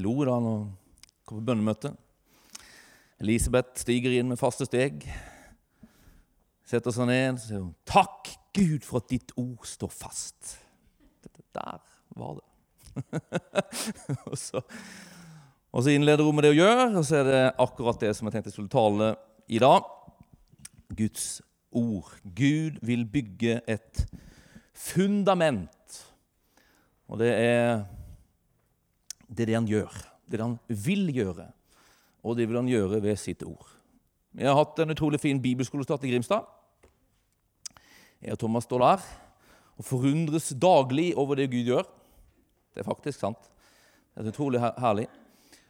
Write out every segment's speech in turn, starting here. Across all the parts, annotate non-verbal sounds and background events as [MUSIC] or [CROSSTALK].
lo da han kom på bønnemøte. Elisabeth stiger inn med faste steg, setter seg ned og sier hun, 'Takk, Gud, for at ditt ord står fast.' Der var det. [LAUGHS] og, så, og, så, innleder hun med det hun gjør, og så er det akkurat det som jeg tenkte jeg skulle tale i dag. Guds ord. Gud vil bygge et fundament. Og det er det, er det han gjør. Det det han vil gjøre. Og det vil han gjøre ved sitt ord. Vi har hatt en utrolig fin bibelskolestart i Grimstad. Jeg og Thomas står der og forundres daglig over det Gud gjør. Det er faktisk sant. Det er utrolig herlig.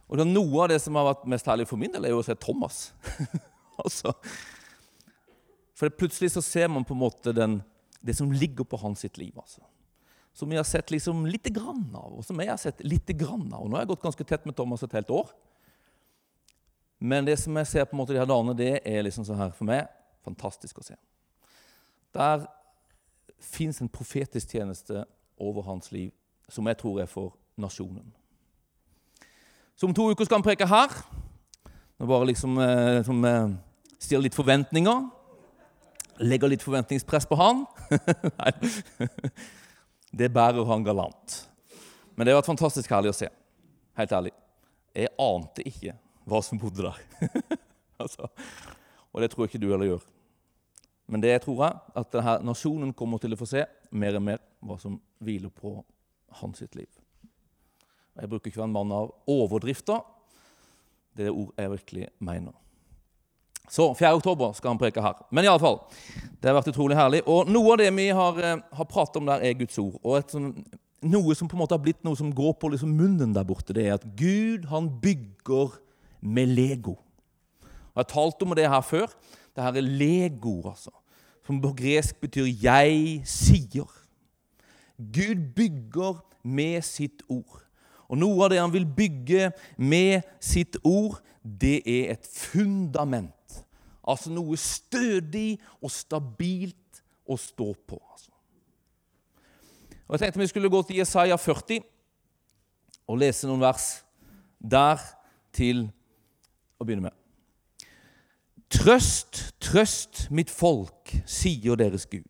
Og det er Noe av det som har vært mest herlig for min del, er jo å se Thomas. [LAUGHS] altså, for plutselig så ser man på en måte den, det som ligger på hans sitt liv. altså. Som vi har sett liksom lite grann av, og som jeg har sett lite grann av. Og nå har jeg gått ganske tett med Thomas et helt år. Men det som jeg ser på en måte de her dagene, det er liksom sånn her for meg fantastisk å se. Der fins en profetisk tjeneste over hans liv som jeg tror er for nasjonen. Så om to uker skal han preke her. Nå bare liksom liksom som, stiller litt forventninger. Legger litt forventningspress på han. [LAUGHS] Nei, det bærer han galant. Men det har vært fantastisk herlig å se. Helt ærlig. Jeg ante ikke hva som bodde der. [LAUGHS] altså, og det tror jeg ikke du heller gjør. Men det tror jeg at denne nasjonen kommer til å få se mer og mer hva som hviler på hans sitt liv. Jeg bruker ikke å være en mann av overdrifter. Det er ord jeg virkelig mener. Så 4. oktober skal han preke her. Men iallfall, det har vært utrolig herlig. Og noe av det vi har, eh, har pratet om der, er Guds ord. Og sånt, noe som på en måte har blitt noe som går på liksom munnen der borte, det er at Gud han bygger med Lego. Og Jeg har talt om det her før. Det her er Lego, altså. Som på gresk betyr 'jeg sier'. Gud bygger med sitt ord. Og noe av det han vil bygge med sitt ord, det er et fundament. Altså noe stødig og stabilt å stå på. Altså. Og Jeg tenkte vi skulle gå til Jesaja 40 og lese noen vers der til å begynne med. Trøst, trøst mitt folk, sier deres Gud.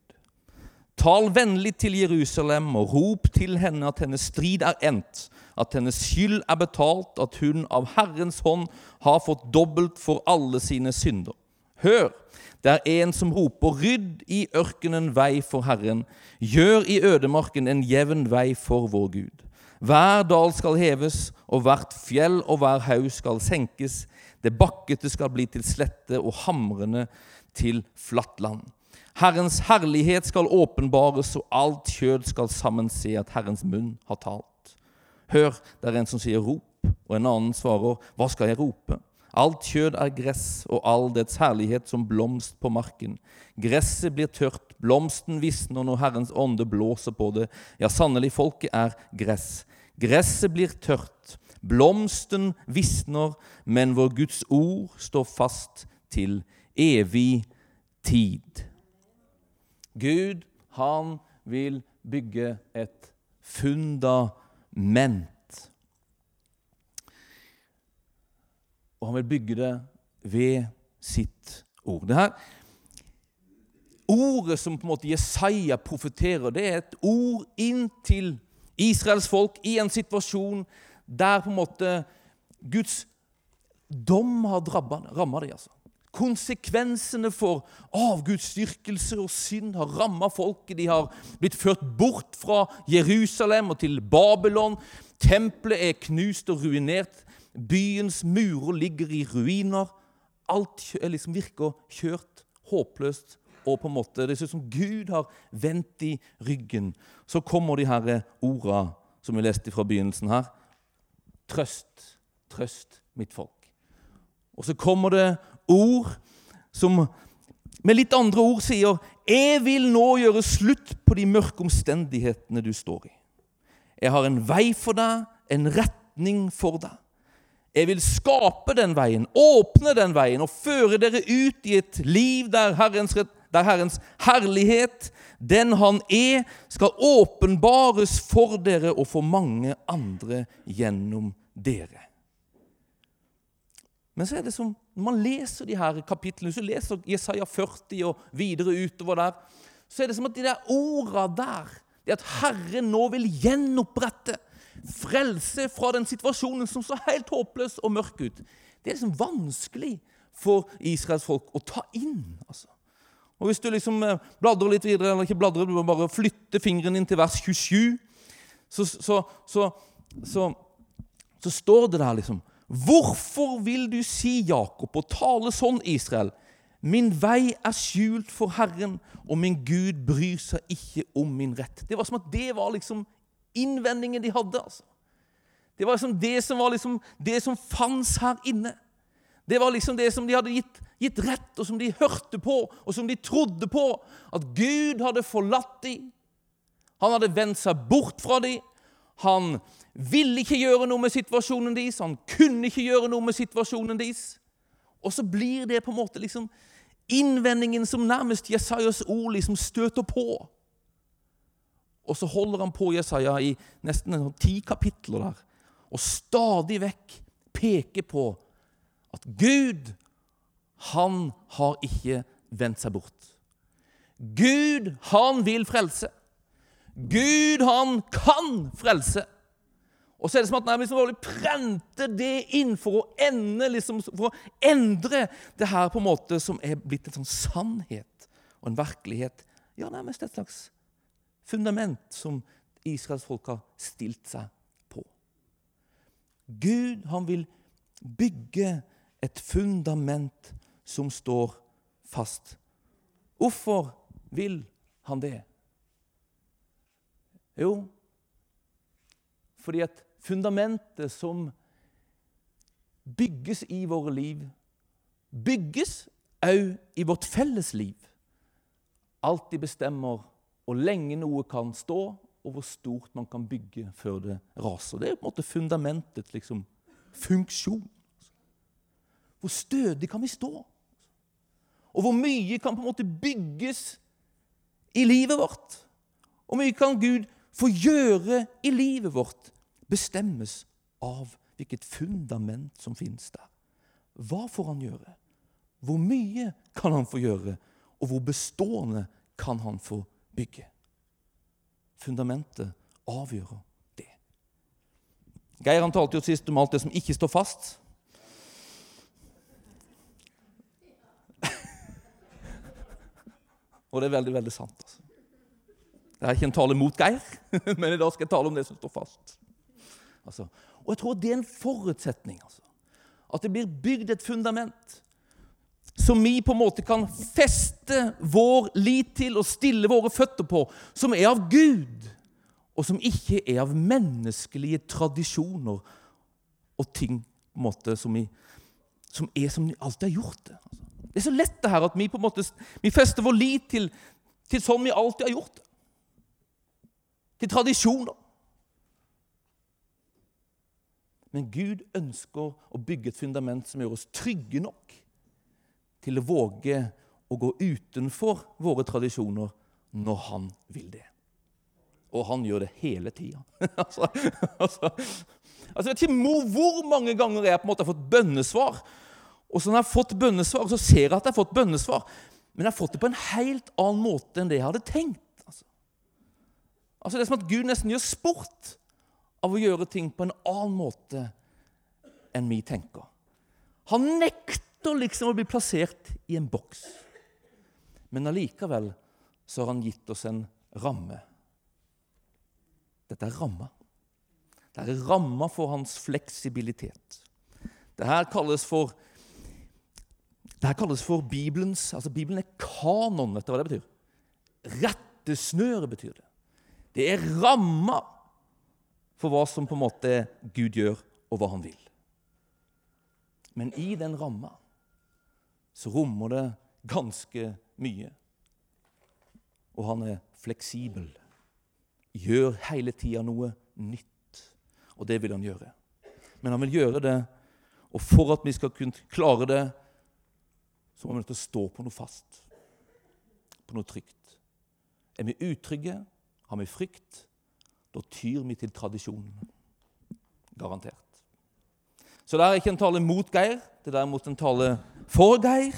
Tal vennlig til Jerusalem og rop til henne at hennes strid er endt, at hennes skyld er betalt, at hun av Herrens hånd har fått dobbelt for alle sine synder. Hør, det er en som roper, rydd i ørkenen vei for Herren, gjør i ødemarken en jevn vei for vår Gud. Hver dal skal heves, og hvert fjell og hver haug skal senkes. Det bakkete skal bli til slette, og hamrene til flatt land. Herrens herlighet skal åpenbares, og alt kjød skal sammen se at Herrens munn har talt. Hør, det er en som sier rop, og en annen svarer, hva skal jeg rope? Alt kjød er gress, og all dets herlighet som blomst på marken. Gresset blir tørt, blomsten visner når Herrens ånde blåser på det. Ja, sannelig, folket er gress. Gresset blir tørt, blomsten visner, men vår Guds ord står fast til evig tid. Gud, han vil bygge et fundament. Og han vil bygge det ved sitt ord. Det her Ordet som på en måte Jesaja profeterer, det er et ord inn til Israels folk i en situasjon der på en måte Guds dom har ramma dem. Altså. Konsekvensene for avgudsdyrkelse og synd har ramma folket. De har blitt ført bort fra Jerusalem og til Babylon. Tempelet er knust og ruinert. Byens murer ligger i ruiner. Alt liksom virker kjørt, håpløst og på en måte Det ser ut som Gud har vendt i ryggen. Så kommer de her orda som vi leste fra begynnelsen her. Trøst, trøst mitt folk. Og så kommer det ord som med litt andre ord sier Jeg vil nå gjøre slutt på de mørke omstendighetene du står i. Jeg har en vei for deg, en retning for deg. Jeg vil skape den veien, åpne den veien og føre dere ut i et liv der Herrens, der Herrens herlighet, den Han er, skal åpenbares for dere og for mange andre gjennom dere. Men så er det som, når man leser de her kapitlene, så leser Jesaja 40 og videre utover der, så er det som at de der orda der, det at Herren nå vil gjenopprette, frelse fra den situasjonen som så helt håpløs og mørk ut, det er liksom vanskelig for Israels folk å ta inn. altså. Og Hvis du liksom eh, bladrer litt videre, eller ikke bladrer, du må bare flytte fingeren inn til vers 27, så, så, så, så står det der liksom Hvorfor vil du si, Jakob, og tale sånn, Israel? Min vei er skjult for Herren, og min Gud bryr seg ikke om min rett. Det var som at det var liksom innvendingen de hadde. altså. Det var liksom det som var liksom det som fantes her inne. Det var liksom det som de hadde gitt, gitt rett, og som de hørte på, og som de trodde på. At Gud hadde forlatt dem. Han hadde vendt seg bort fra dem. Han ville ikke gjøre noe med situasjonen deres. Han kunne ikke gjøre noe med situasjonen deres. Og så blir det på en måte liksom innvendingen som nærmest Jesajas ord liksom støter på. Og så holder han på Jesaja i nesten ti kapitler der og stadig vekk peker på at Gud, han har ikke vendt seg bort. Gud, han vil frelse. Gud, han kan frelse. Og så er det som at han liksom prenter det inn for å, ende, liksom, for å endre det her på en måte som er blitt en sånn sannhet og en virkelighet. Ja, nærmest et slags fundament som Israels folk har stilt seg på. Gud, han vil bygge et fundament som står fast. Hvorfor vil han det? Jo, fordi at fundamentet som bygges i våre liv, bygges òg i vårt felles liv. Alltid bestemmer hvor lenge noe kan stå, og hvor stort man kan bygge før det raser. Det er på en måte fundamentets liksom, funksjon. Hvor stødig kan vi stå? Og hvor mye kan på en måte bygges i livet vårt? Hvor mye kan Gud få gjøre i livet vårt bestemmes av hvilket fundament som finnes der. Hva får han gjøre? Hvor mye kan han få gjøre? Og hvor bestående kan han få bygge? Fundamentet avgjør det. Geir han talte jo sist om alt det som ikke står fast. [LAUGHS] Og det er veldig, veldig sant. altså. Det er ikke en tale mot Geir, [LAUGHS] men i dag skal jeg tale om det som står fast. Altså, og jeg tror det er en forutsetning. Altså. At det blir bygd et fundament som vi på en måte kan feste vår lit til og stille våre føtter på, som er av Gud, og som ikke er av menneskelige tradisjoner og ting på en måte som, vi, som er som vi alltid har gjort det. Det er så lett det her at vi på en måte vi fester vår lit til, til sånn vi alltid har gjort det. Til tradisjoner. Men Gud ønsker å bygge et fundament som gjør oss trygge nok til å våge å gå utenfor våre tradisjoner når Han vil det. Og han gjør det hele tida. [LAUGHS] altså, altså, altså, jeg vet ikke hvor mange ganger jeg på en måte har fått bønnesvar. Og så når jeg har fått bønnesvar, så ser jeg at jeg har fått bønnesvar, men jeg har fått det på en helt annen måte enn det jeg hadde tenkt. Altså, altså Det er som at Gud nesten gjør sport av å gjøre ting på en annen måte enn vi tenker. Han nekter liksom å bli plassert i en boks. Men allikevel så har han gitt oss en ramme. Dette er ramma. Det er ramma for hans fleksibilitet. Det her kalles for det her kalles for Bibelens altså Bibelen er kanon. Du hva det betyr? Rettesnøre betyr det. Det er ramma for hva som på en måte Gud gjør, og hva han vil. Men i den ramma så rommer det ganske mye. Og han er fleksibel. Gjør hele tida noe nytt. Og det vil han gjøre. Men han vil gjøre det, og for at vi skal kunne klare det, så må vi nødt å stå på noe fast, på noe trygt. Er vi utrygge, har vi frykt, da tyr vi til tradisjonen. Garantert. Så det er ikke en tale mot Geir, det er derimot en tale for Geir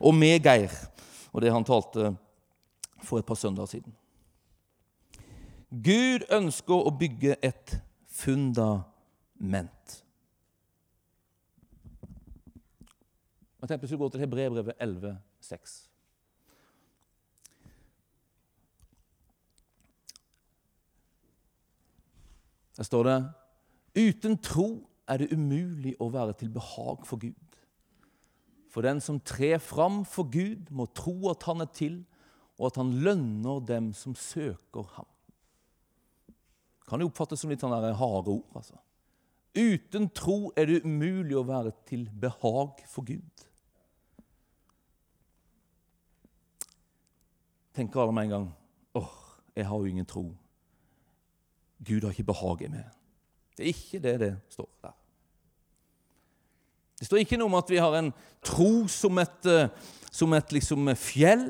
og med Geir. Og det han talte for et par søndager siden. Gud ønsker å bygge et fundament. Jeg tenkte vi skulle gå til Hebreerbrevet 11, 6. Der står det Uten tro er det umulig å være til behag for Gud. For den som trer fram for Gud, må tro at han er til, og at han lønner dem som søker ham. Kan jo oppfattes som litt sånn harde ord. altså. Uten tro er det umulig å være til behag for Gud. Tenker alle med en gang åh, jeg har jo ingen tro. Gud har ikke behag i meg. Det er ikke det det står der. Det står ikke noe om at vi har en tro som et, eh, som et liksom fjell.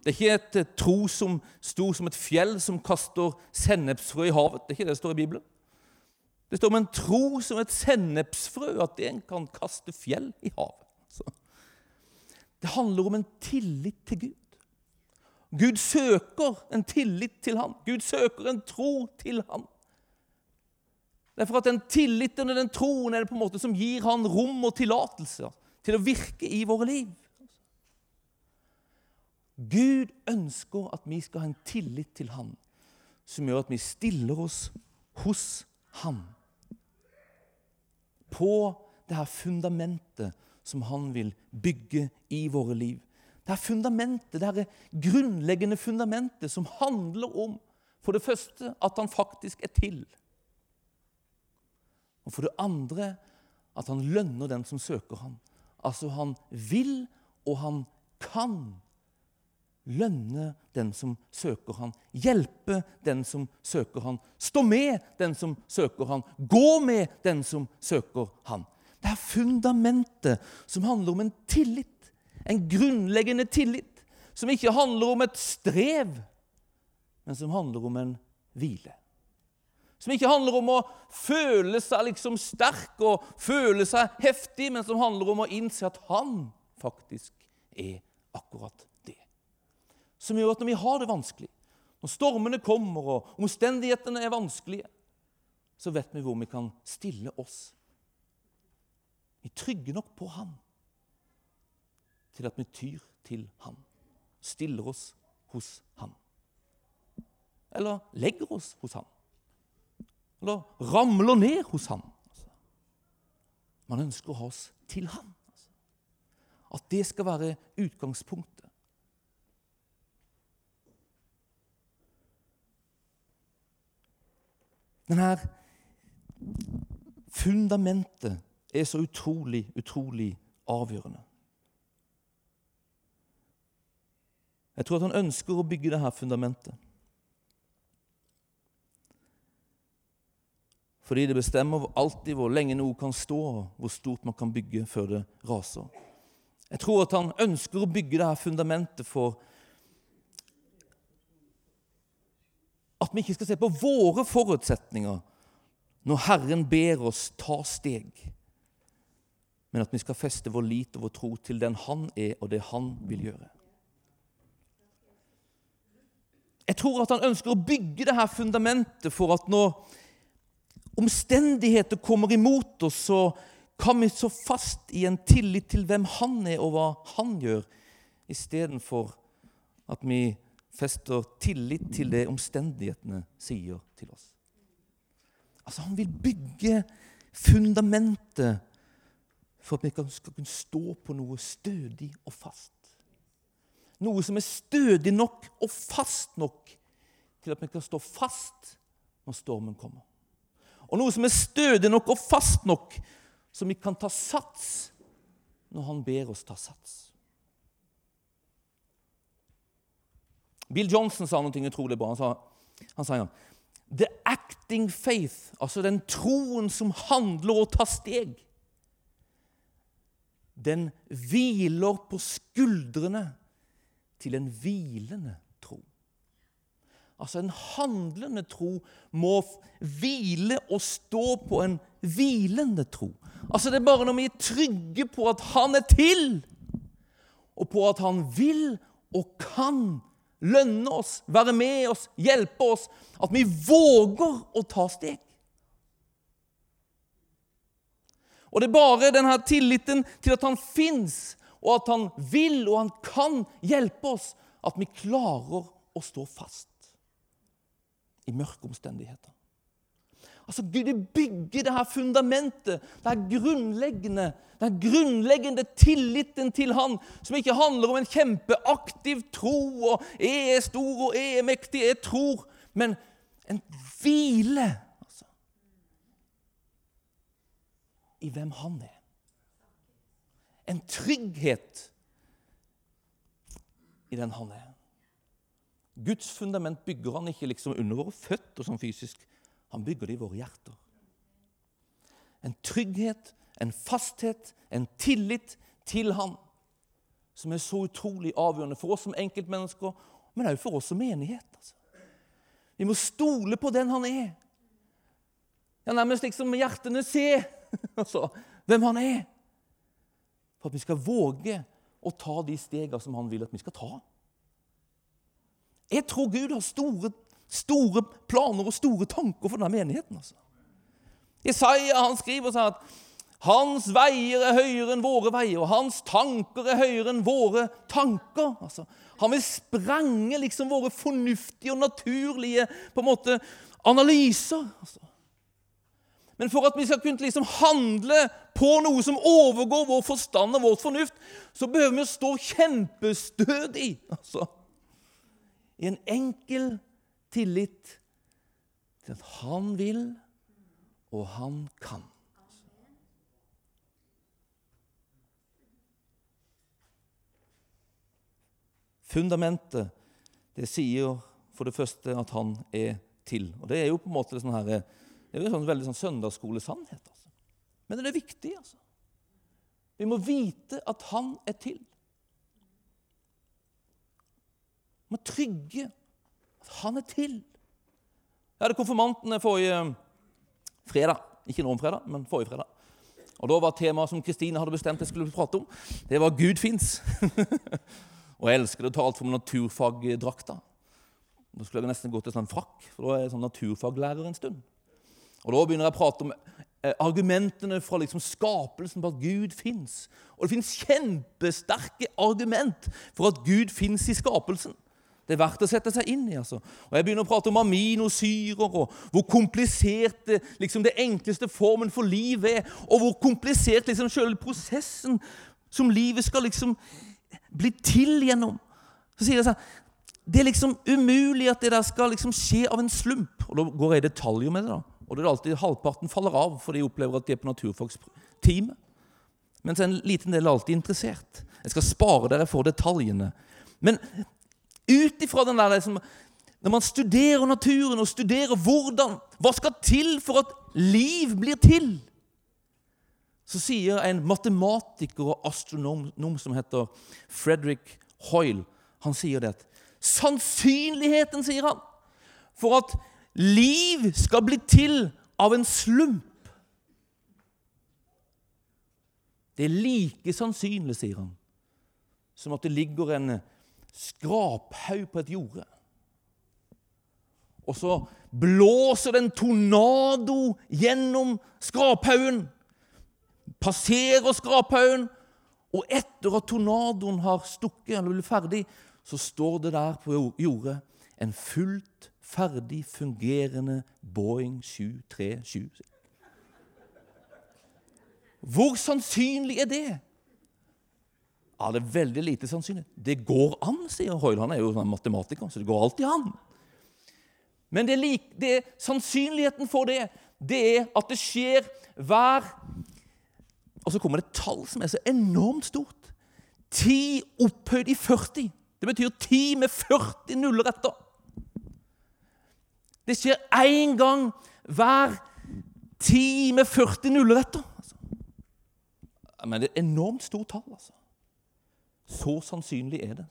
Det er ikke et eh, tro som stor som et fjell som kaster sennepsfrø i havet. Det er ikke det det står i Bibelen. Det står om en tro som et sennepsfrø, at en kan kaste fjell i havet. Så. Det handler om en tillit til Gud. Gud søker en tillit til ham. Gud søker en tro til ham. Det er for at den tilliten og den troen er det på en måte som gir han rom og tillatelse til å virke i våre liv. Gud ønsker at vi skal ha en tillit til Han som gjør at vi stiller oss hos ham. På det her fundamentet som han vil bygge i våre liv. Det er fundamentet, det er grunnleggende fundamentet som handler om for det første at han faktisk er til. Og for det andre at han lønner den som søker ham. Altså han vil, og han kan lønne den som søker ham. Hjelpe den som søker ham. Stå med den som søker ham. Gå med den som søker ham. Det er fundamentet som handler om en tillit en grunnleggende tillit som ikke handler om et strev, men som handler om en hvile. Som ikke handler om å føle seg liksom sterk og føle seg heftig, men som handler om å innse at han faktisk er akkurat det. Som gjør at når vi har det vanskelig, når stormene kommer og omstendighetene er vanskelige, så vet vi hvor vi kan stille oss. Vi trygger nok på Han til at vi tyr til Han. Stiller oss hos Han. Eller legger oss hos Han. Eller ramler ned hos ham. Man ønsker å ha oss til ham. At det skal være utgangspunktet. Denne fundamentet er så utrolig, utrolig avgjørende. Jeg tror at han ønsker å bygge dette fundamentet. Fordi det bestemmer alltid hvor lenge noe kan stå, og hvor stort man kan bygge før det raser. Jeg tror at han ønsker å bygge dette fundamentet for at vi ikke skal se på våre forutsetninger når Herren ber oss ta steg, men at vi skal feste vår lit og vår tro til den Han er, og det Han vil gjøre. Jeg tror at han ønsker å bygge det her fundamentet for at når omstendigheter kommer imot oss, så kan vi stå fast i en tillit til hvem han er, og hva han gjør, istedenfor at vi fester tillit til det omstendighetene sier til oss. Altså, Han vil bygge fundamentet for at vi skal kunne stå på noe stødig og fast. Noe som er stødig nok og fast nok til at vi kan stå fast når stormen kommer. Og noe som er stødig nok og fast nok, som vi kan ta sats når han ber oss ta sats. Bill Johnson sa noe utrolig bra. Han sa, han sa The acting faith, altså den troen som handler og tar steg, den hviler på skuldrene til en hvilende. Altså en handlende tro må hvile og stå på en hvilende tro. Altså Det er bare når vi er trygge på at Han er til, og på at Han vil og kan lønne oss, være med oss, hjelpe oss, at vi våger å ta steg. Og det er bare denne tilliten til at Han fins, og at Han vil og Han kan hjelpe oss, at vi klarer å stå fast i mørke omstendigheter. Altså Gud bygger det her fundamentet, det her grunnleggende, den grunnleggende tilliten til Han, som ikke handler om en kjempeaktiv tro og 'jeg er stor og jeg er mektig', jeg tror, men en hvile altså, i hvem Han er. En trygghet i den Han er. Guds fundament bygger han ikke liksom under våre føtter sånn fysisk. Han bygger det i våre hjerter. En trygghet, en fasthet, en tillit til Han som er så utrolig avgjørende for oss som enkeltmennesker, men også for oss som menighet. Altså. Vi må stole på den Han er. Ja, Nærmest liksom hjertene se [LAUGHS] altså, hvem Han er. For at vi skal våge å ta de stegene som Han vil at vi skal ta. Jeg tror Gud har store, store planer og store tanker for denne menigheten. altså. Jesaja han skriver sånn at hans veier er høyere enn våre veier, og hans tanker er høyere enn våre tanker. Altså, han vil sprenge liksom våre fornuftige og naturlige på en måte, analyser. Altså. Men for at vi skal kunne liksom handle på noe som overgår vår forstand og vårt fornuft, så behøver vi å stå kjempestødig. Altså i en enkel tillit til at han vil, og han kan. Fundamentet det sier for det første at han er til. Og Det er jo på en måte sånn her, det er jo sånn veldig sånn søndagsskolesannhet. Altså. Men det er viktig. altså. Vi må vite at han er til. Må trygge at han er til. Jeg hadde konfirmantene forrige fredag. Ikke nå om fredag, men forrige fredag. Og Da var temaet som Kristine hadde bestemt jeg skulle prate om, det var 'Gud fins'. [LAUGHS] og jeg elsker det å ta alt from naturfagdrakta. Da skulle jeg nesten gå til sånn frakk, for da er jeg sånn naturfaglærer en stund. Og Da begynner jeg å prate om eh, argumentene fra liksom skapelsen på at Gud fins. Og det fins kjempesterke argument for at Gud fins i skapelsen. Det er verdt å sette seg inn i. altså. Og Jeg begynner å prate om aminosyrer, og hvor komplisert det, liksom det enkleste formen for liv er, og hvor komplisert liksom selve prosessen som livet skal liksom bli til gjennom. Så sier jeg sånn Det er liksom umulig at det der skal liksom skje av en slump. Og Da går jeg i detaljer med det. da. Og det er alltid Halvparten faller av fordi de opplever at de er på naturfagsteamet. Mens en liten del er alltid interessert. Jeg skal spare dere for detaljene. Men ut ifra den der liksom, Når man studerer naturen og studerer hvordan Hva skal til for at liv blir til? Så sier en matematiker og astronom som heter Frederick Hoyle Han sier det at Sannsynligheten, sier han, for at liv skal bli til av en slump Det er like sannsynlig, sier han, som at det ligger en skraphaug på et jorde. Og så blåser det en tornado gjennom skraphaugen. Passerer skraphaugen. Og etter at tornadoen har stukket eller blitt ferdig, så står det der på jordet en fullt ferdig fungerende Boeing 737. Hvor sannsynlig er det? Ja, det er veldig lite sannsynlig. Det går an, sier Hoyle. Han er jo sånn matematiker, så det går alltid an. Men det like, det sannsynligheten for det, det er at det skjer hver Og så kommer det et tall som er så enormt stort. 10 opphøyd i 40. Det betyr 10 med 40 nuller etter. Det skjer én gang hver 10 med 40 nuller etter. Altså. Men det er et enormt stort tall. altså. Så sannsynlig er det.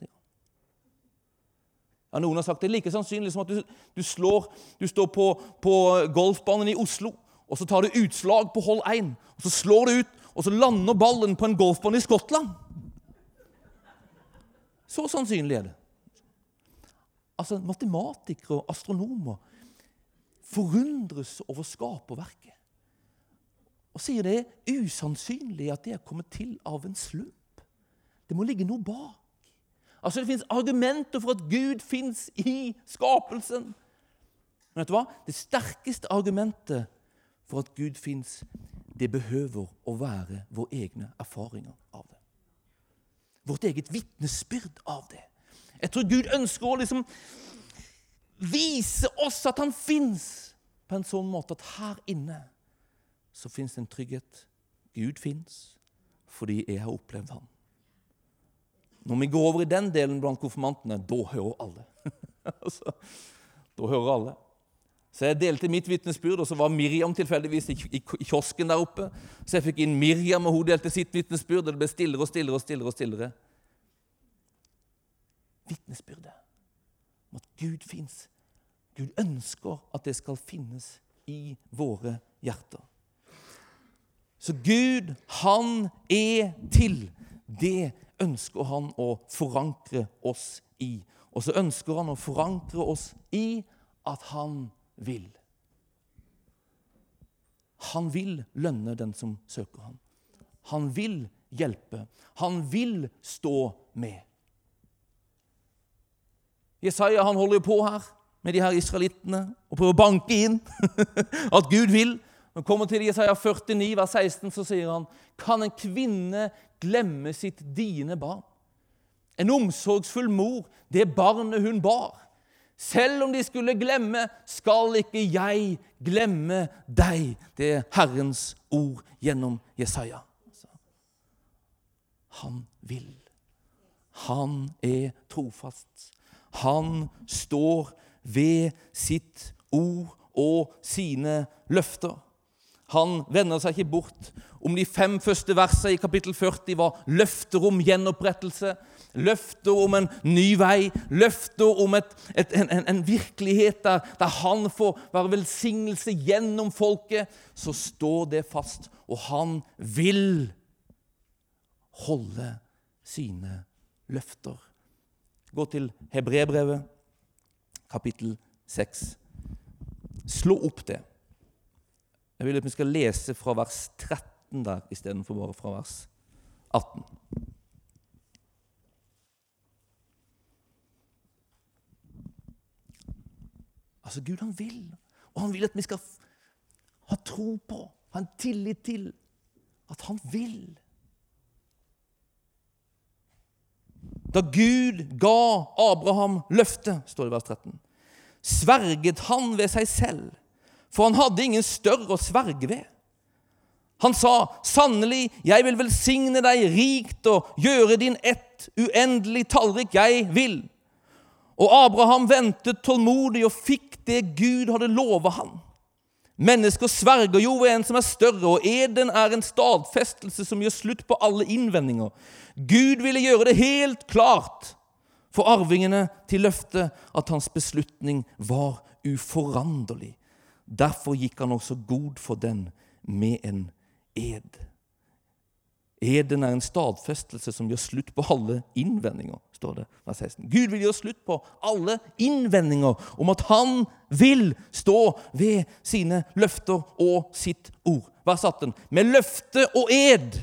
Ja, Noen har sagt det er like sannsynlig som at du, du, slår, du står på, på golfbanen i Oslo, og så tar du utslag på hold 1, og så slår du ut, og så lander ballen på en golfbane i Skottland. Så sannsynlig er det. Altså, Matematikere og astronomer forundres over skaperverket og sier det er usannsynlig at det er kommet til av en slump. Det må ligge noe bak. Altså Det fins argumenter for at Gud fins i skapelsen. Men vet du hva? Det sterkeste argumentet for at Gud fins, det behøver å være våre egne erfaringer av det. Vårt eget vitnesbyrd av det. Jeg tror Gud ønsker å liksom vise oss at han fins, på en sånn måte at her inne så fins det en trygghet. Gud fins fordi jeg har opplevd ham. Når vi går over i den delen blant konfirmantene, da hører alle. [LAUGHS] altså, da hører alle. Så jeg delte mitt vitnesbyrd, og så var Miriam tilfeldigvis i, kiosken der oppe. Så jeg fikk inn Miriam, og hun delte sitt vitnesbyrd, og det ble stillere og stillere og stillere. og stillere. Vitnesbyrdet om at Gud fins. Gud ønsker at det skal finnes i våre hjerter. Så Gud, han er til. Det ønsker han å forankre oss i. Og så ønsker han å forankre oss i at han vil. Han vil lønne den som søker ham. Han vil hjelpe. Han vil stå med. Jesaja han holder jo på her med de her israelittene og prøver å banke inn [LAUGHS] at Gud vil. Når vi kommer til Jesaja 49, vers 16, så sier han Kan en kvinne glemme sitt dine barn? En omsorgsfull mor, det barnet hun bar. Selv om de skulle glemme, skal ikke jeg glemme deg. Det er Herrens ord gjennom Jesaja. Han vil. Han er trofast. Han står ved sitt ord og sine løfter. Han vender seg ikke bort. Om de fem første versene i kapittel 40 var løfter om gjenopprettelse, løfter om en ny vei, løfter om et, et, en, en, virkelighet der, der, han får være velsignelse gjennom folket, så står det fast. Og han vil holde sine løfter. Gå til Hebrebrevet, kapittel 6. Slå opp det. Jeg vil at vi skal lese fra vers 13 der istedenfor bare fra vers 18. Altså, Gud han vil, og han vil at vi skal ha tro på, ha en tillit til at han vil. Da Gud ga Abraham løftet, står det i vers 13, sverget han ved seg selv for han hadde ingen større å sverge ved. Han sa, 'Sannelig, jeg vil velsigne deg rikt og gjøre din ett uendelig tallrik. Jeg vil.' Og Abraham ventet tålmodig og fikk det Gud hadde lovet ham. Mennesker sverger jo ved en som er større, og eden er en stadfestelse som gjør slutt på alle innvendinger. Gud ville gjøre det helt klart for arvingene til løftet at hans beslutning var uforanderlig. Derfor gikk han også god for den med en ed. Eden er en stadfestelse som gjør slutt på alle innvendinger, står det vers 16. Gud vil gjøre slutt på alle innvendinger om at han vil stå ved sine løfter og sitt ord. Vers 18. Med løfte og ed.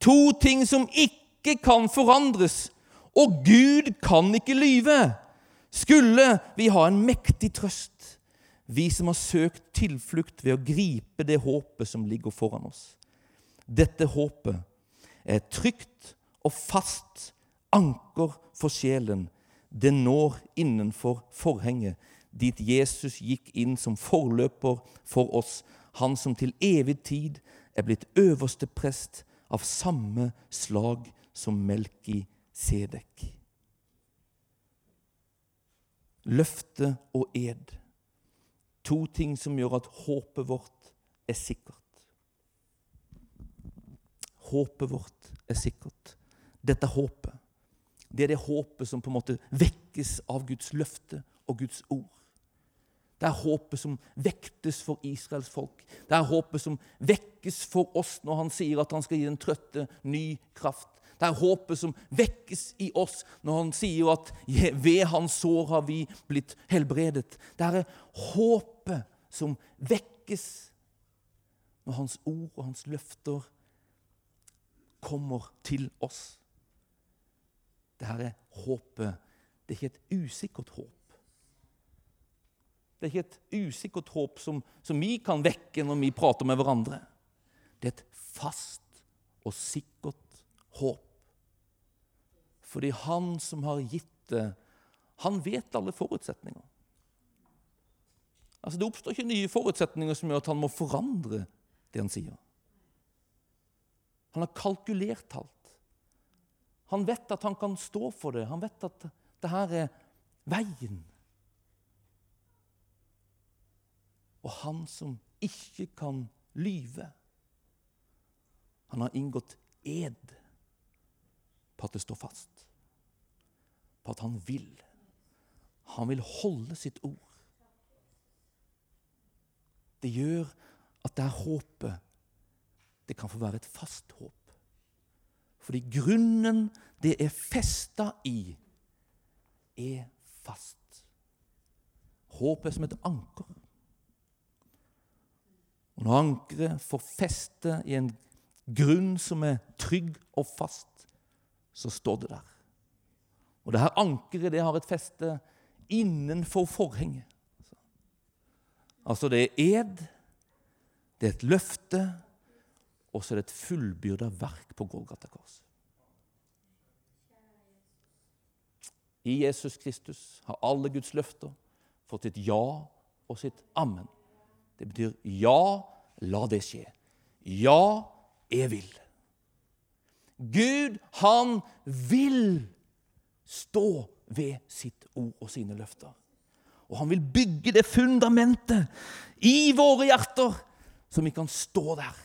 To ting som ikke kan forandres. Og Gud kan ikke lyve. Skulle vi ha en mektig trøst vi som har søkt tilflukt ved å gripe det håpet som ligger foran oss. Dette håpet er et trygt og fast anker for sjelen. Det når innenfor forhenget, dit Jesus gikk inn som forløper for oss, han som til evig tid er blitt øverste prest av samme slag som Melki Sedek. Løfte og ed To ting som gjør at håpet vårt er sikkert. Håpet vårt er sikkert. Dette håpet, det er det håpet som på en måte vekkes av Guds løfte og Guds ord. Det er håpet som vektes for Israels folk. Det er håpet som vekkes for oss når han sier at han skal gi den trøtte ny kraft. Det er håpet som vekkes i oss når han sier at ved hans sår har vi blitt helbredet. Det er håpet som vekkes når hans ord og hans løfter kommer til oss. Det her er håpet. Det er ikke et usikkert håp. Det er ikke et usikkert håp som, som vi kan vekke når vi prater med hverandre. Det er et fast og sikkert håp. Fordi han som har gitt det, han vet alle forutsetninger. Altså Det oppstår ikke nye forutsetninger som gjør at han må forandre det han sier. Han har kalkulert alt. Han vet at han kan stå for det. Han vet at det her er veien. Og han som ikke kan lyve, han har inngått ed på at det står fast. På at han vil. Han vil holde sitt ord. Det gjør at det er håpet det kan få være et fast håp. Fordi grunnen det er festa i, er fast. Håpet er som et anker. Og når ankeret får feste i en grunn som er trygg og fast, så står det der. Og det her ankeret det har et feste innenfor forhenget. Altså det er ed, det er et løfte, og så er det et fullbyrda verk på Golgata kors. I Jesus Kristus har alle Guds løfter fått sitt ja og sitt amen. Det betyr ja, la det skje. Ja, jeg vil. Gud, han vil stå ved sitt ord og sine løfter. Og han vil bygge det fundamentet i våre hjerter, så vi kan stå der.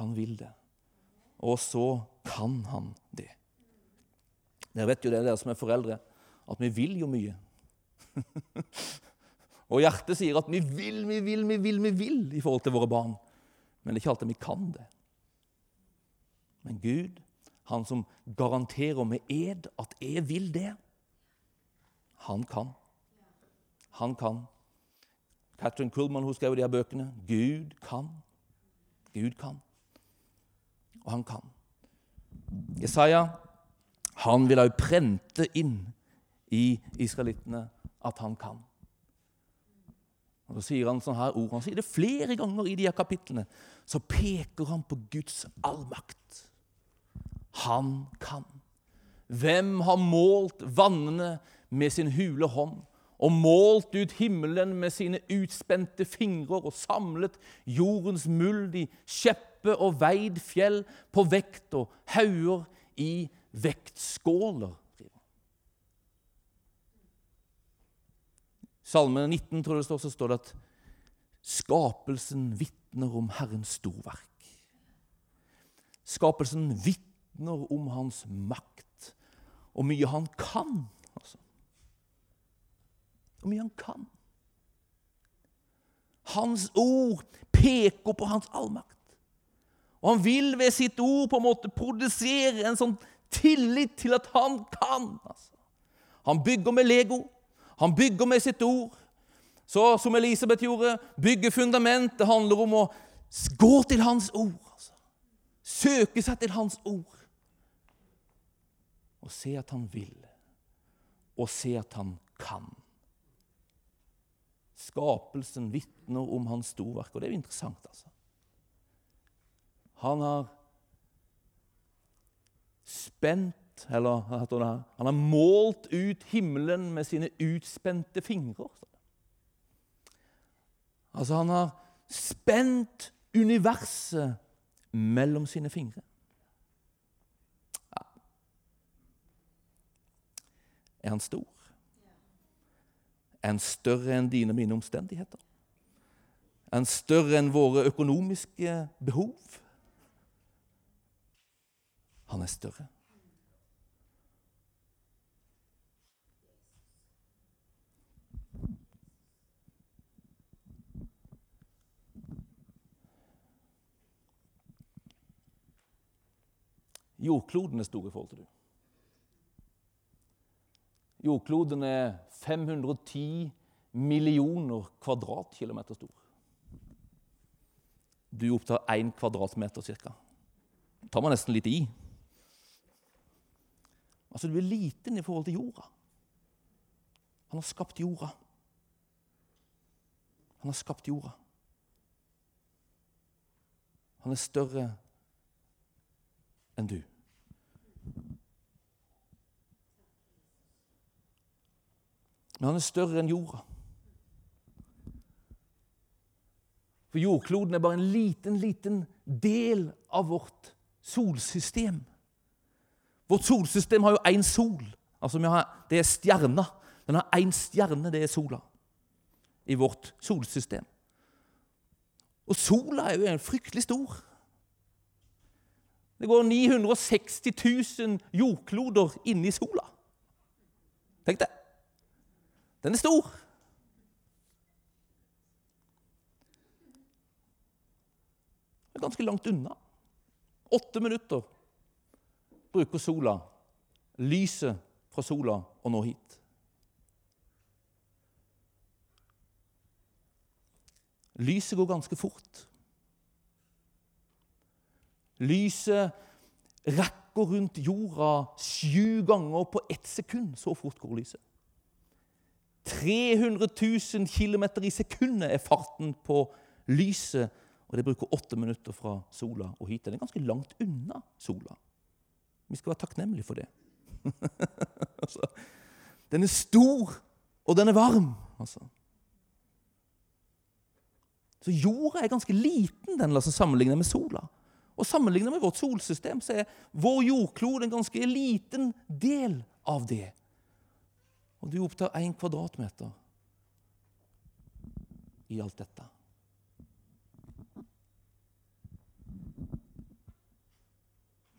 Han vil det. Og så kan han det. Dere vet jo det, dere som er foreldre, at vi vil jo mye. [LAUGHS] og hjertet sier at vi vil, vi vil, vi vil, vi vil i forhold til våre barn. Men det er ikke alltid vi kan det. Men Gud, han som garanterer med ed at 'jeg vil det', han kan. Han kan. Catherine Kullman hun skrev de her bøkene. Gud kan. Gud kan. Og han kan. Jesaja han vil òg prente inn i israelittene at han kan. Og Så sier han sånne her ord. Han sier det flere ganger i de her kapitlene. Så peker han på Guds allmakt. Han kan. Hvem har målt vannene med sin hule hånd? Og målt ut himmelen med sine utspente fingrer og samlet jordens muld i skjeppe og veid fjell på vekt og hauger i vektskåler. Salme 19 tror jeg det står, så står det at skapelsen vitner om Herrens storverk. Skapelsen vitner om hans makt og mye han kan. Altså. Hvor mye han kan. Hans ord peker på hans allmakt. Og han vil ved sitt ord på en måte produsere en sånn tillit til at han kan. Altså. Han bygger med Lego. Han bygger med sitt ord. Så som Elisabeth gjorde, bygge fundament. Det handler om å gå til hans ord. Altså. Søke seg til hans ord. Og se at han vil. Og se at han kan. Skapelsen vitner om hans storverk, og det er jo interessant, altså. Han har spent eller Han har målt ut himmelen med sine utspente fingre. Altså, han har spent universet mellom sine fingre. Ja. Er han stor? Er han større enn dine og mine omstendigheter? Er han større enn våre økonomiske behov? Han er større. Jordkloden er stor i forhold til du. Jordkloden er 510 millioner kvadratkilometer stor. Du opptar én kvadratmeter ca. tar man nesten litt i. Altså, du er liten i forhold til jorda. Han har skapt jorda. Han har skapt jorda. Han er større enn du. Men han er større enn jorda. For jordkloden er bare en liten, liten del av vårt solsystem. Vårt solsystem har jo én sol. Altså har, Det er stjerna. Den har én stjerne, det er sola, i vårt solsystem. Og sola er jo fryktelig stor. Det går 960 000 jordkloder inni sola. Tenk det. Den er stor. Det er ganske langt unna. Åtte minutter bruker sola, lyset fra sola, å nå hit. Lyset går ganske fort. Lyset rekker rundt jorda sju ganger på ett sekund. Så fort går lyset. 300 000 km i sekundet er farten på lyset. Og det bruker åtte minutter fra sola og hit. Den er ganske langt unna sola. Vi skal være takknemlige for det. [LAUGHS] altså, den er stor, og den er varm. Altså. Så jorda er ganske liten den altså, sammenlignet med sola. Og Sammenlignet med vårt solsystem så er vår jordklode en ganske liten del av det. Og du opptar én kvadratmeter i alt dette.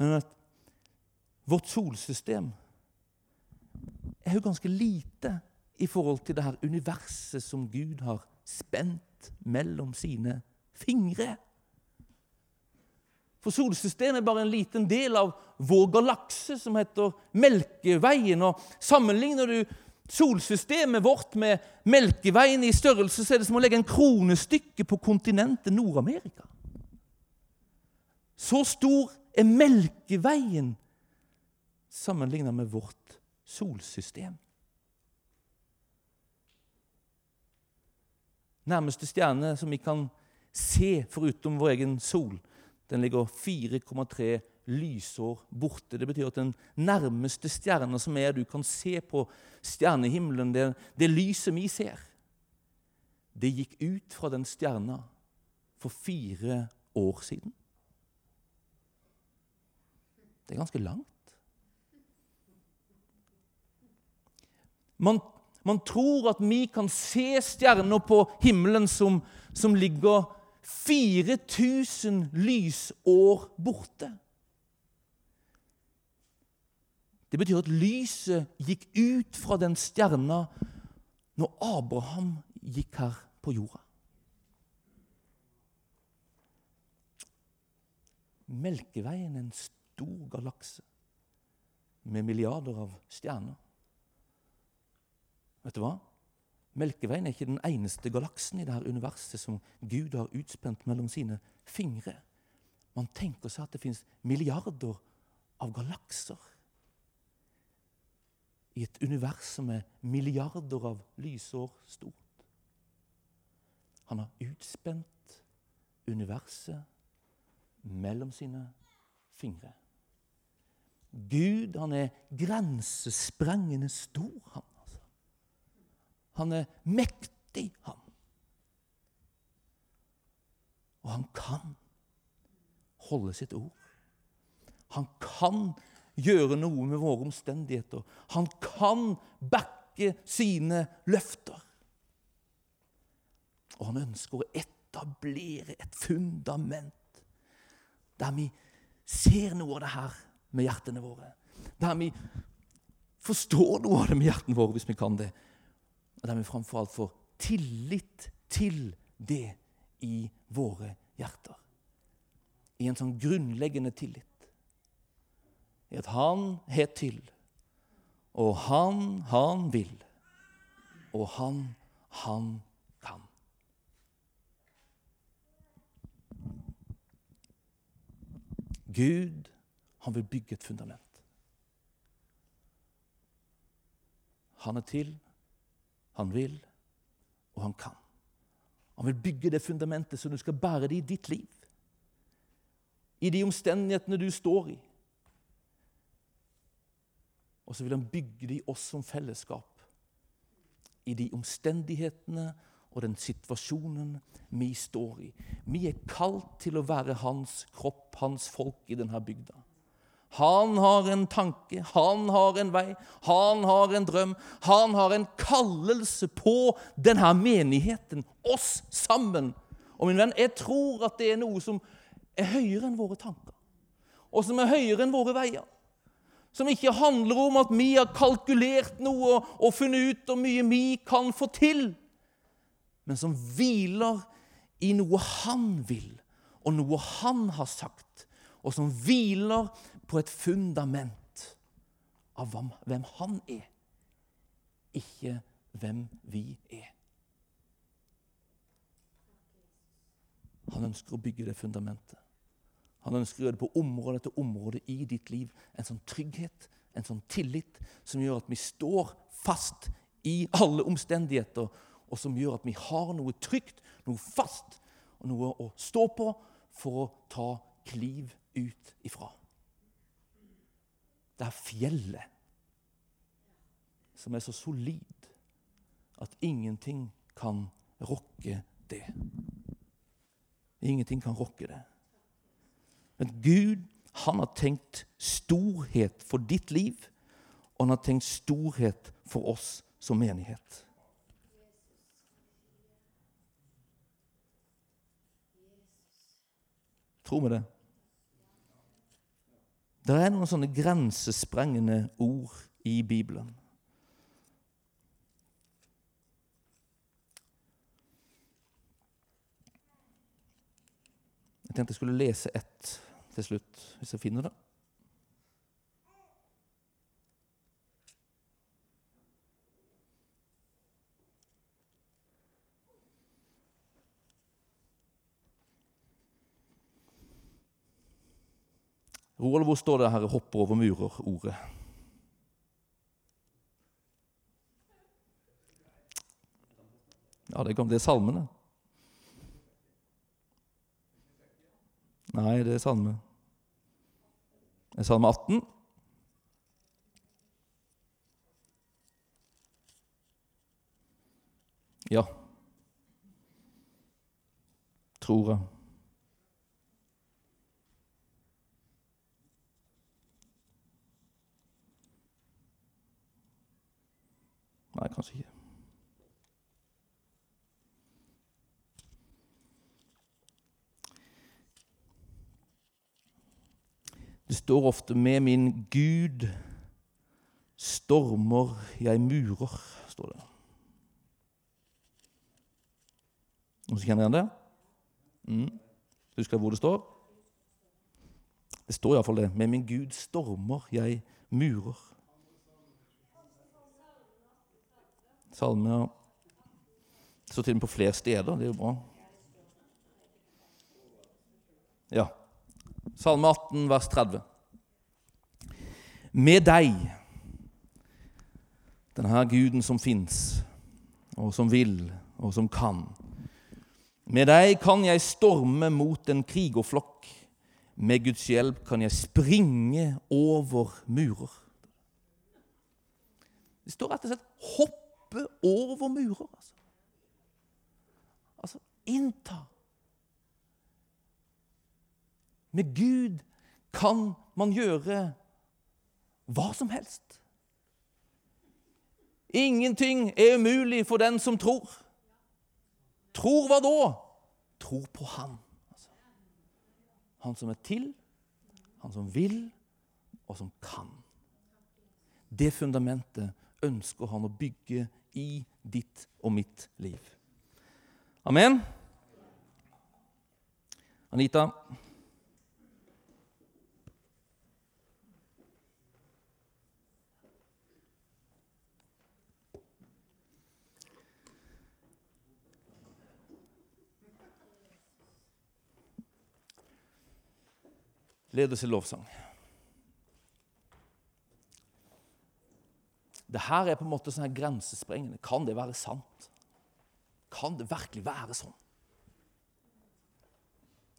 Men at vårt solsystem er jo ganske lite i forhold til det her universet som Gud har spent mellom sine fingre. For solsystemet er bare en liten del av vår galakse, som heter Melkeveien. Og Sammenligner du solsystemet vårt med Melkeveien i størrelse, så er det som å legge en kronestykke på kontinentet Nord-Amerika. Så stor er Melkeveien sammenlignet med vårt solsystem. Nærmeste stjerne som vi kan se foruten vår egen sol, den ligger 4,3 lysår borte. Det betyr at den nærmeste stjerna som er du kan se på stjernehimmelen, det, det lyset vi ser, det gikk ut fra den stjerna for fire år siden. Det er ganske langt. Man, man tror at vi kan se stjerner på himmelen som, som ligger 4000 lysår borte. Det betyr at lyset gikk ut fra den stjerna når Abraham gikk her på jorda. Melkeveien er en stor galakse med milliarder av stjerner. Vet du hva? Melkeveien er ikke den eneste galaksen i dette universet som Gud har utspent mellom sine fingre. Man tenker seg at det finnes milliarder av galakser i et univers som er milliarder av lysår stort. Han har utspent universet mellom sine fingre. Gud han er grensesprengende stor, han. Han er mektig, han. Og han kan holde sitt ord. Han kan gjøre noe med våre omstendigheter. Han kan backe sine løfter. Og han ønsker å etablere et fundament der vi ser noe av det her med hjertene våre. Der vi forstår noe av det med hjertene våre, hvis vi kan det. Og der vi framfor alt får tillit til det i våre hjerter. I en sånn grunnleggende tillit. I at han het til, og han, han vil, og han, han kan. Gud, han vil bygge et fundament. Han er til, han vil, og han kan. Han vil bygge det fundamentet som du skal bære det i ditt liv. I de omstendighetene du står i. Og så vil han bygge det i oss som fellesskap. I de omstendighetene og den situasjonen vi står i. Vi er kalt til å være hans kropp, hans folk i denne bygda. Han har en tanke, han har en vei, han har en drøm. Han har en kallelse på denne menigheten, oss sammen. Og min venn, jeg tror at det er noe som er høyere enn våre tanker, og som er høyere enn våre veier. Som ikke handler om at vi har kalkulert noe og funnet ut hvor mye vi kan få til, men som hviler i noe han vil, og noe han har sagt, og som hviler på et fundament av hvem han er, ikke hvem vi er. Han ønsker å bygge det fundamentet. Han ønsker å gjøre det på område etter område i ditt liv. En sånn trygghet, en sånn tillit, som gjør at vi står fast i alle omstendigheter, og som gjør at vi har noe trygt, noe fast, og noe å stå på for å ta kliv ut ifra det er fjellet som er så solid at ingenting kan rokke det. Ingenting kan rokke det. Men Gud, han har tenkt storhet for ditt liv, og han har tenkt storhet for oss som menighet. Tror vi det? Det er noen sånne grensesprengende ord i Bibelen. Jeg tenkte jeg skulle lese ett til slutt, hvis jeg finner det. Roald, hvor står det her 'hopper over murer'-ordet? Ja, det, er salmene. Nei, det er salme. Det er salme 18. Ja. Tror jeg. Nei, kanskje ikke. Det står ofte 'med min Gud stormer jeg murer', står det. Noen som kjenner igjen det? Mm. Husker du hvor det står? Det står iallfall det. 'Med min Gud stormer jeg murer'. Salme står til og med på flere steder. Det er jo bra. Ja. Salme 18, vers 30. Med deg, denne guden som fins, og som vil, og som kan. Med deg kan jeg storme mot en krigerflokk. Med Guds hjelp kan jeg springe over murer. Det står rett og slett hoppe over murer. Altså, altså innta. Med Gud kan man gjøre hva som helst. Ingenting er umulig for den som tror. Tror hva da? Tror på Han. Altså. Han som er til, han som vil, og som kan. Det fundamentet ønsker han å bygge i ditt og mitt liv. Amen. Anita? Led oss i lovsang. Det her er på en måte sånn her grensesprengende. Kan det være sant? Kan det virkelig være sånn?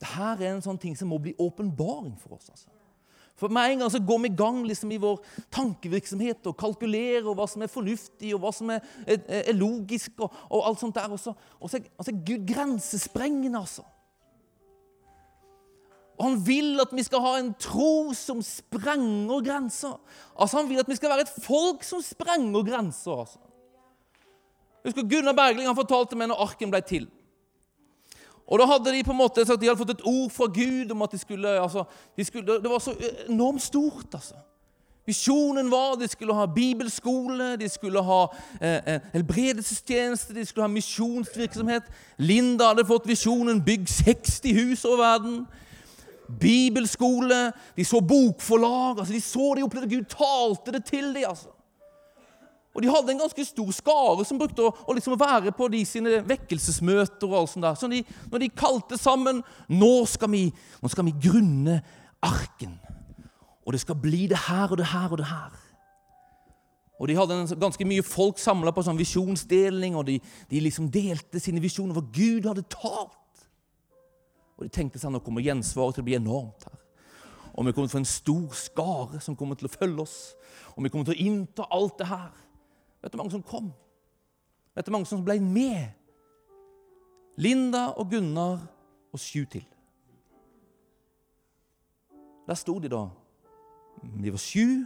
Det her er en sånn ting som må bli åpenbaring for oss. altså. For med en gang så går vi i gang liksom i vår tankevirksomhet og kalkulerer hva som er fornuftig og hva som er, er, er logisk. og, og, alt sånt der. Og og og så er Gud grensesprengende, altså. Og han vil at vi skal ha en tro som sprenger grenser. Altså Han vil at vi skal være et folk som sprenger grenser. altså. Husker Gunnar Bergling han fortalte meg når arken ble til. Og da hadde De på en måte sagt, de hadde fått et ord fra Gud om at de skulle, altså, de skulle Det var så enormt stort. altså. Visjonen var de skulle ha bibelskole, de skulle ha eh, eh helbredelsestjeneste, de skulle ha misjonsvirksomhet. Linda hadde fått visjonen 'bygg 60 hus over verden' bibelskole, de så bokforlag. altså De så det, opplevde Gud talte det til dem. altså. Og de hadde en ganske stor skare som brukte å, å liksom være på de sine vekkelsesmøter. og alt sånt der. Så de, når de kalte sammen nå skal, vi, nå skal vi grunne arken. Og det skal bli det her og det her og det her. Og De hadde en, ganske mye folk samla på sånn visjonsdeling, og de, de liksom delte sine visjoner, for Gud hadde talt. Og de tenkte seg nå kommer gjensvaret til å bli enormt her. Og vi kommer til å få en stor skare som kommer til å følge oss. Og vi kommer til å innta alt det her. Vet du mange som kom? Vet du mange som ble med? Linda og Gunnar og sju til. Der sto de da. De var sju,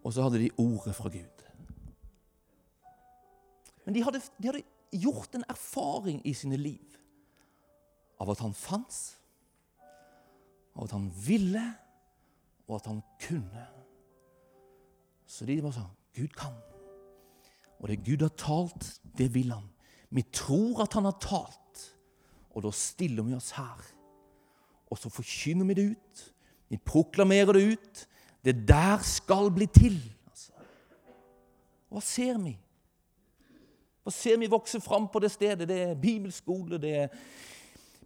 og så hadde de ordet fra Gud. Men de hadde, de hadde gjort en erfaring i sine liv av at han fantes, av at han ville, og at han kunne. Så de var sånn Gud kan. Og det Gud har talt, det vil han. Vi tror at han har talt, og da stiller vi oss her. Og så forkynner vi det ut. Vi proklamerer det ut. Det der skal bli til. Altså. Hva ser vi? Hva ser vi vokse fram på det stedet? Det er bibelskole, det er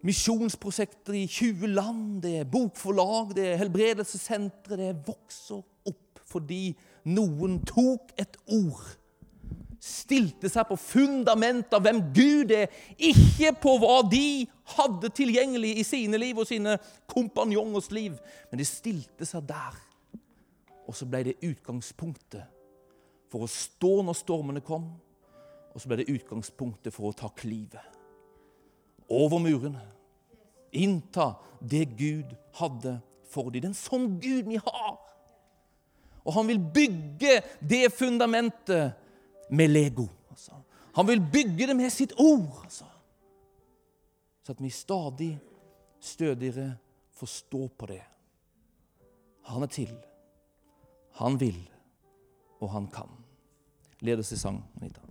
misjonsprosjekter i 20 land, det er bokforlag, det er helbredelsessentre. Det vokser opp fordi noen tok et ord, stilte seg på fundamentet av hvem Gud er, ikke på hva de hadde tilgjengelig i sine liv og sine kompanjongers liv, men de stilte seg der. Og så ble det utgangspunktet for å stå når stormene kom, og så ble det utgangspunktet for å ta klivet over murene. Innta det Gud hadde for dem. Det er en sånn Gud vi har. Og han vil bygge det fundamentet med Lego. Altså. Han vil bygge det med sitt ord. Altså. Så at vi stadig stødigere får stå på det. Han er til. Han vil, og han kan. Ledes til sang, Anita.